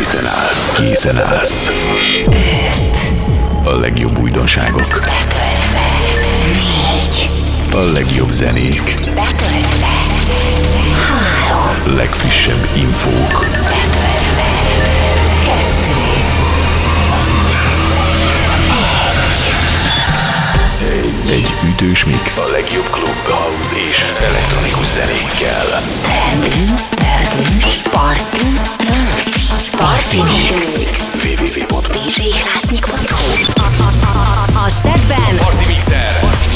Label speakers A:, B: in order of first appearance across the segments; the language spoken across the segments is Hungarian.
A: Készen állsz. Készen állsz. A legjobb újdonságok.
B: Négy,
A: A legjobb zenék.
B: betöltve. Három,
A: Legfrissebb infók.
B: betöltve. Kettő,
A: Egy ütős mix. A legjobb klub, house és elektronikus zenékkel.
B: töltős, parti, röcs. Party Mix.
A: www.partimixer
B: djhlásnyik.hu A szedben
A: Party Mixer.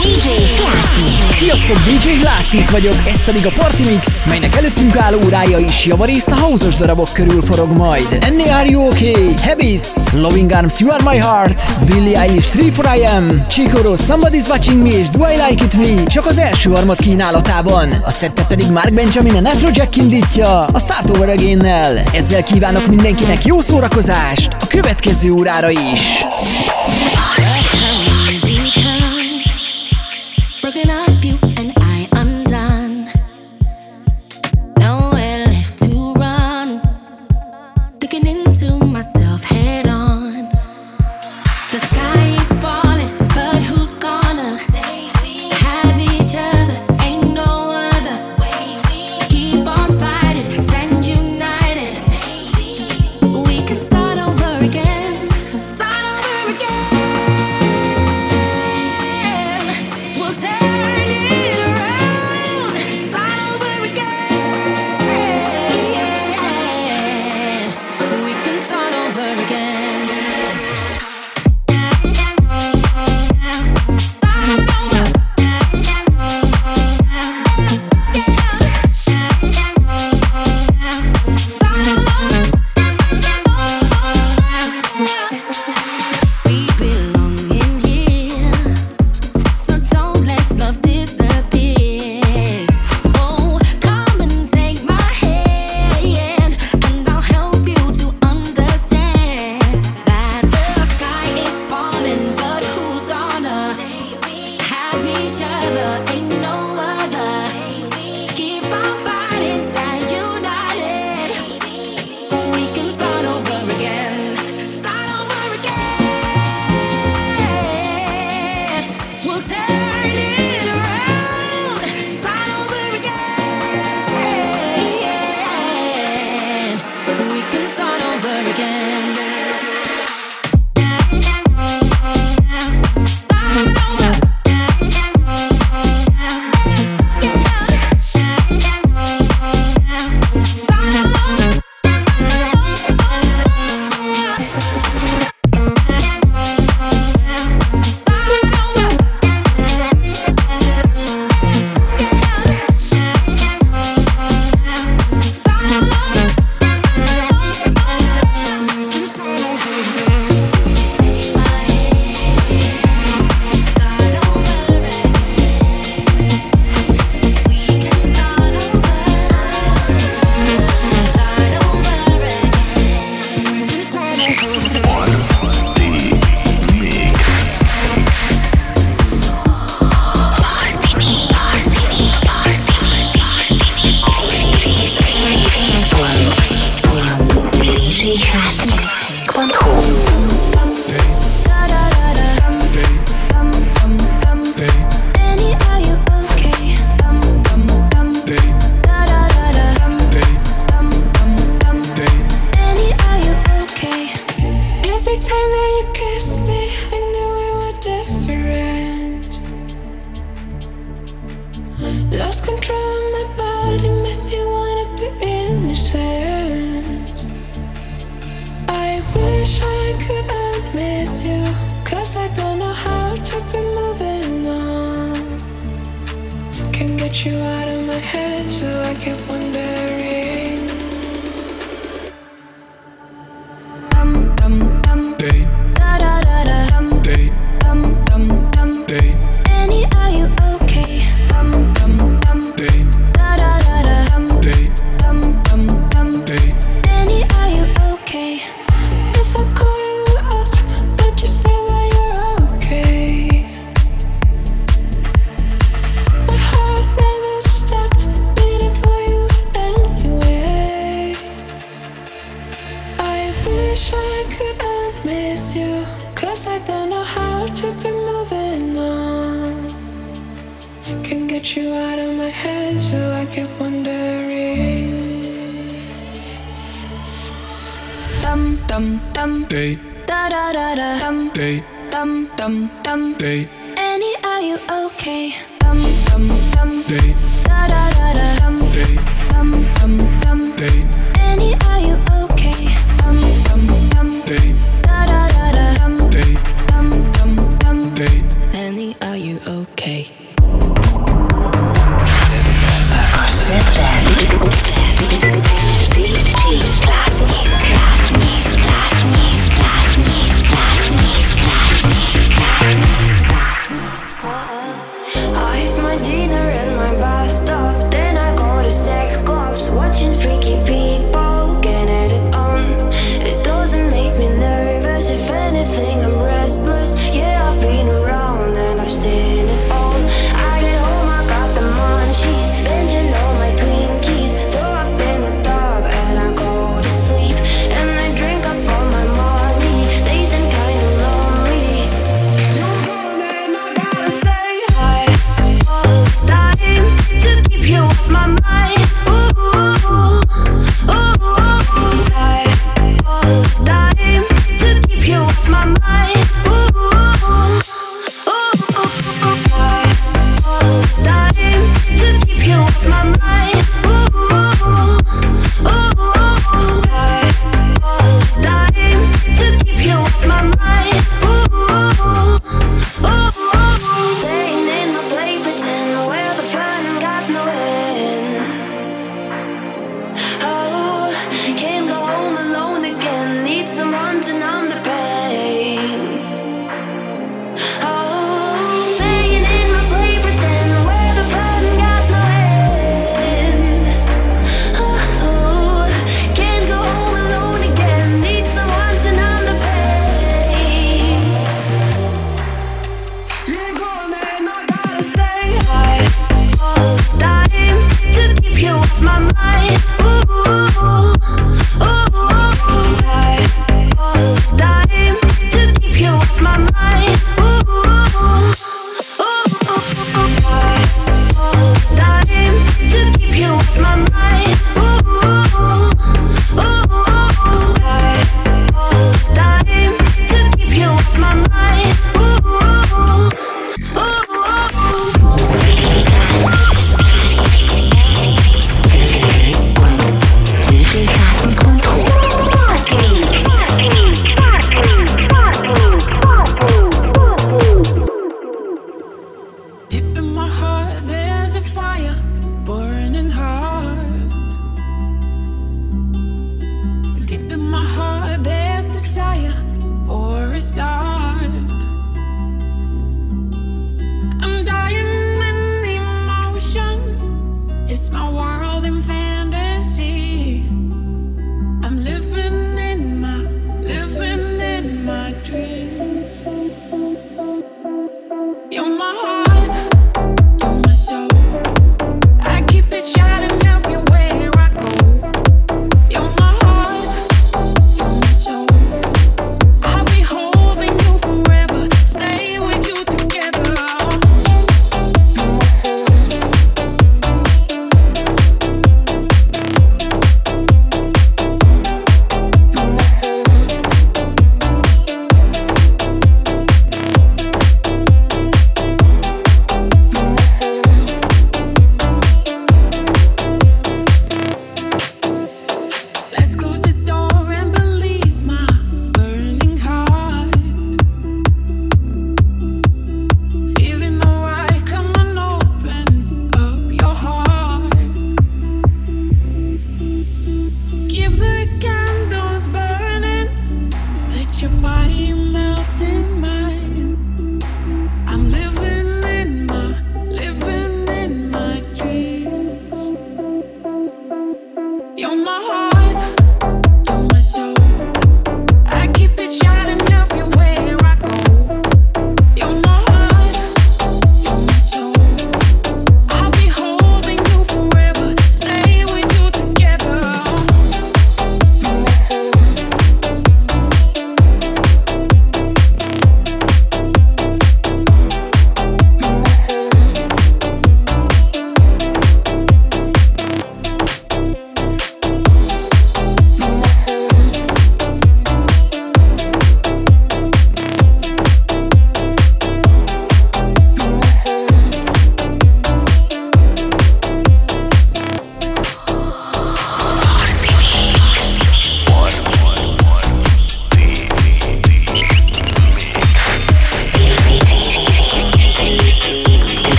B: DJ Hlásnyik.
C: Sziasztok, DJ Lásznyik vagyok, ez pedig a Party Mix, melynek előttünk álló órája is javarészt a house darabok körül forog majd. Ennél Are You Okay? Habits, Loving Arms, You Are My Heart, Billie Eilish, 3 for I Am, Chicoro, Somebody's Watching Me és Do I Like It Me, csak az első harmad kínálatában. A szettet pedig Mark Benjamin a Afrojack indítja, a Start Over Again-nel. Ezzel kívánok mindenkinek jó szórakozást a következő órára is.
D: Broken DJ
B: Hassan.
E: Quantum. Are you okay?
F: DJ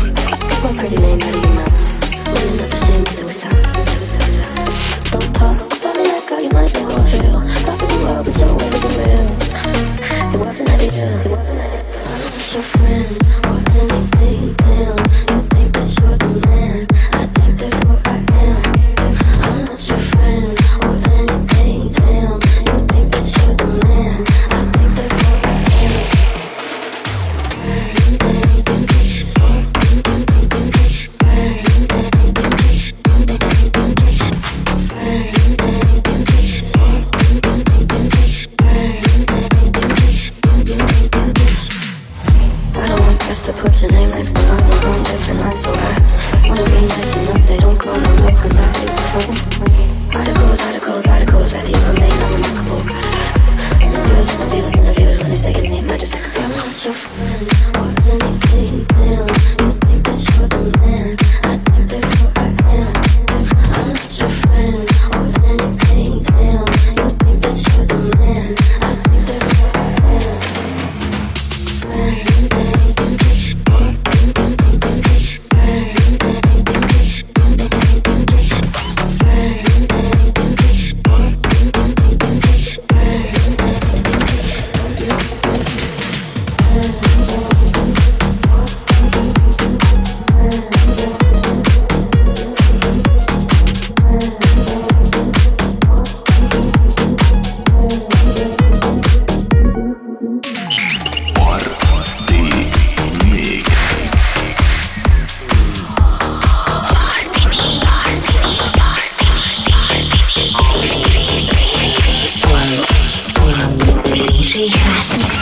G: One pretty name out of your mouth. Not the same. Don't talk about me like you might feel. But your real. It wasn't your friend or anything. Damn. Trash.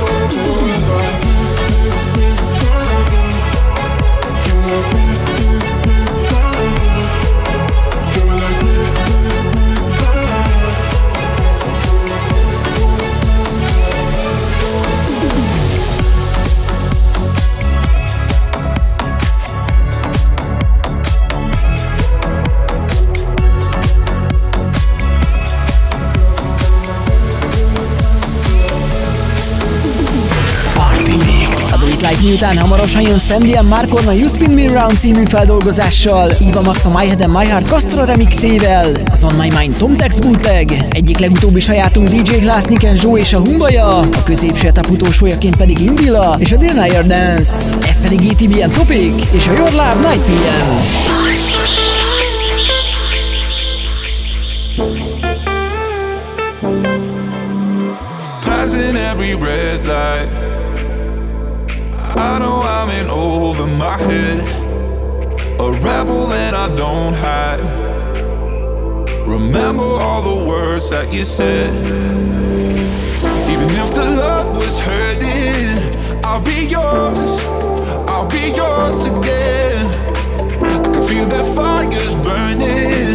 G: so
C: hírek, miután hamarosan jön Standian Markon a You Spin Me Round című feldolgozással, Iva Max a My Head and My Heart Castro remixével, az On My Mind Tomtex bootleg, egyik legutóbbi sajátunk DJ Glass Niken Joe és a Humbaja, a középső etap utolsójaként pedig Indila és a Denier Dance, ez pedig ETBN Topic és a Your Love Night PM.
B: Party.
H: I know I'm in over my head. A rebel that I don't hide. Remember all the words that you said. Even if the love was hurting, I'll be yours. I'll be yours again. I can feel that fire's burning.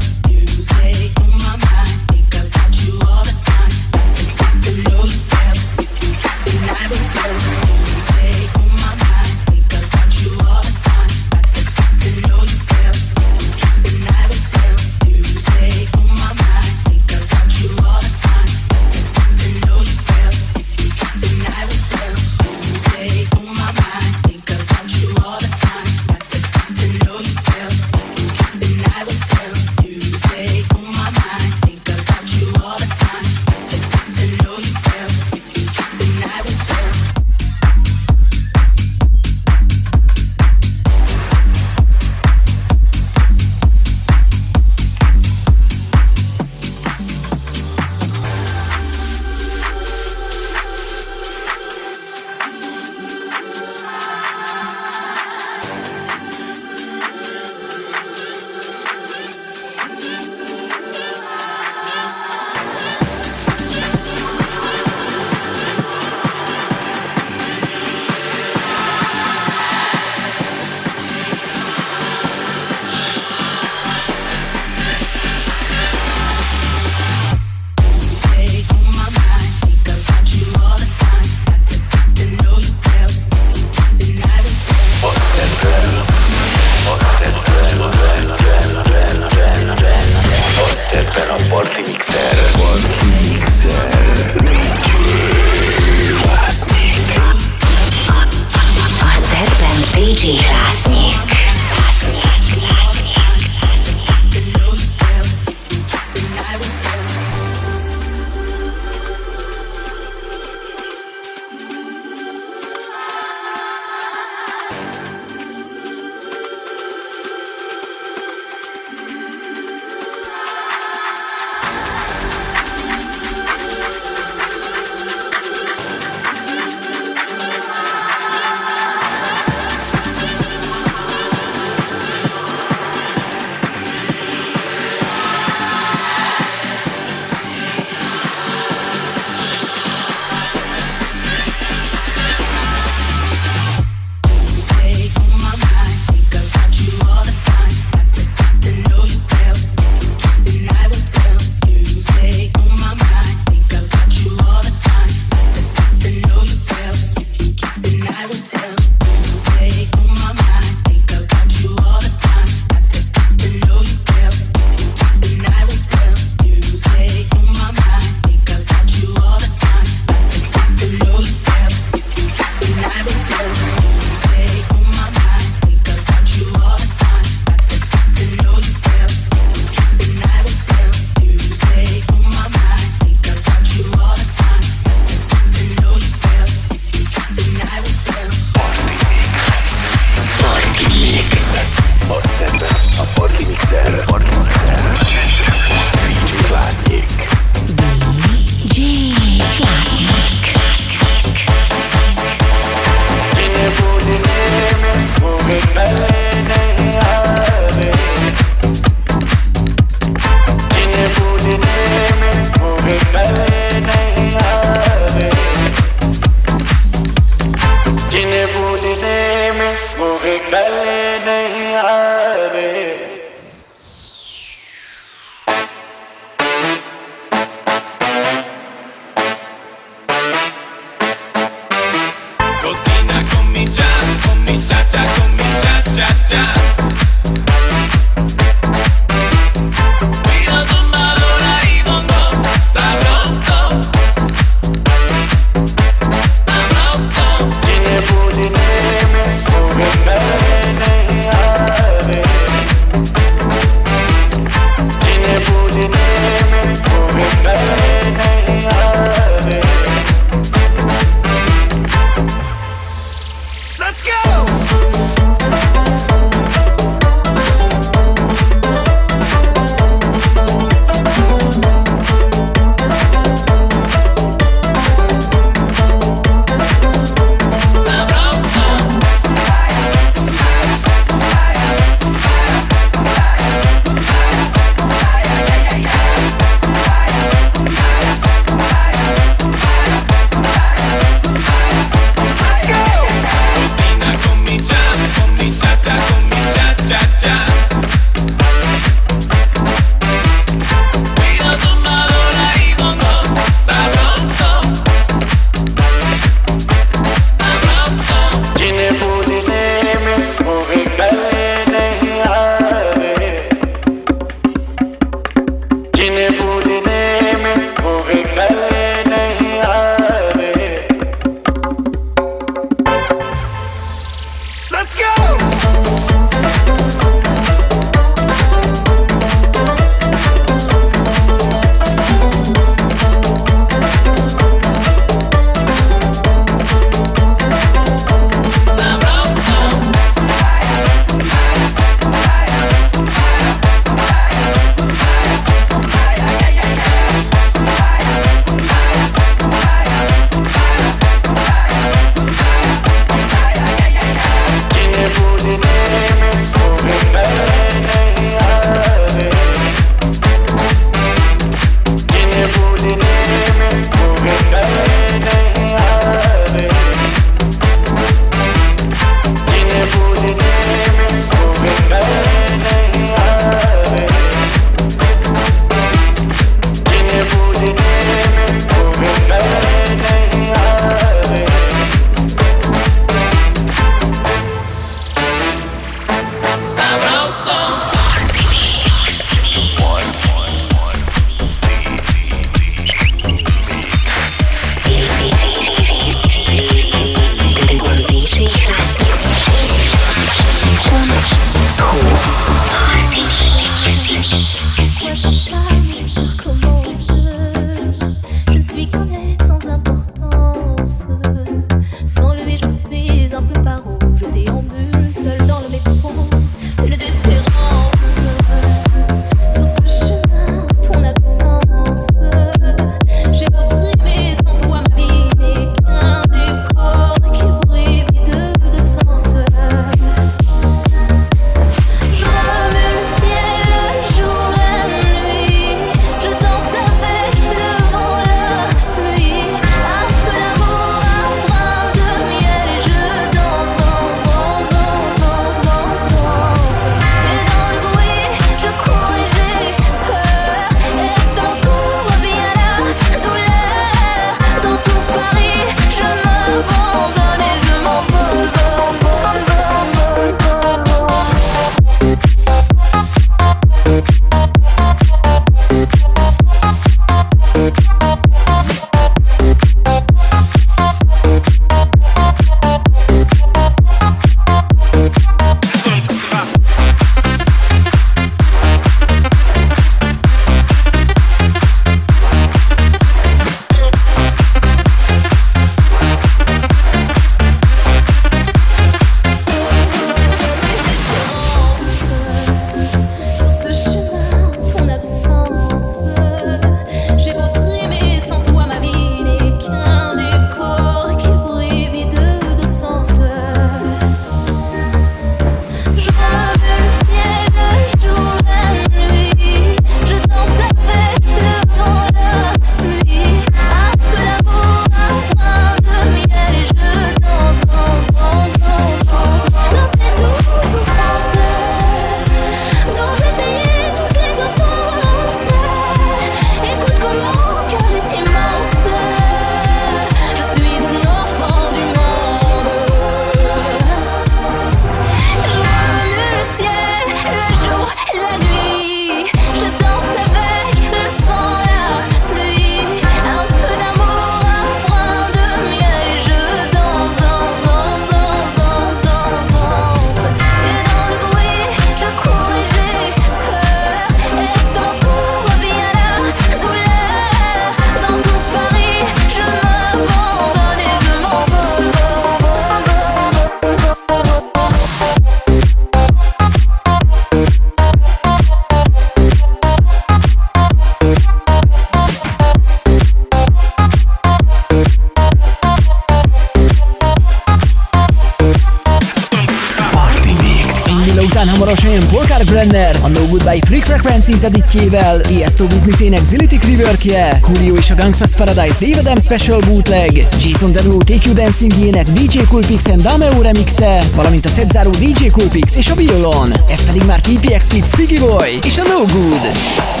I: Brenner, a No Goodbye Freak Frequencies editjével, Tiesto Businessének Zilitik Reworkje, Coolio és a Gangsta's Paradise David M Special Bootleg, Jason Derulo You Dancing-jének DJ Coolpix and Dameo remixe, valamint a szetzáró DJ Coolpix és a Violon. Ez pedig már KPX Fit Spiggy Boy és a No Good.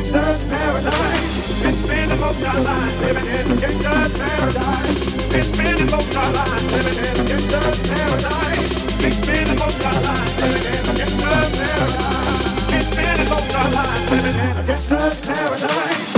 J: gangster's paradise. Been spending most our lives living in gangster's paradise. Been spending most our lives living in gangster's paradise. Been spending most our lives living in gangster's paradise. Been spending most our lives living in gangster's paradise.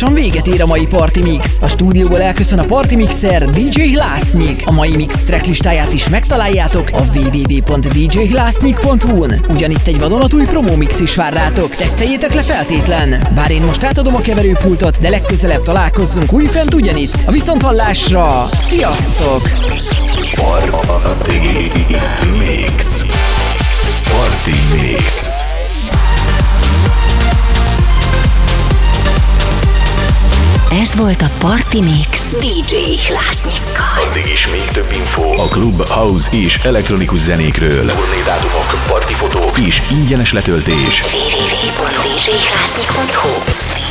C: Lassan véget ér a mai Party Mix. A stúdióból elköszön a Party Mixer DJ Lásznyik. A mai mix tracklistáját is megtaláljátok a www.djhlásznyik.hu-n. Ugyanitt egy vadonatúj promo mix is vár rátok. Teszteljétek le feltétlen. Bár én most átadom a keverőpultot, de legközelebb találkozzunk újfent ugyanitt. A viszonthallásra! Sziasztok!
A: Party Mix. Party Mix.
B: Ez volt a Party Mix DJ Hlásnyikkal.
A: Addig is még több info a klub, house és elektronikus zenékről. Turnédátumok, partifotók és ingyenes letöltés.
B: www.djhlásnyik.hu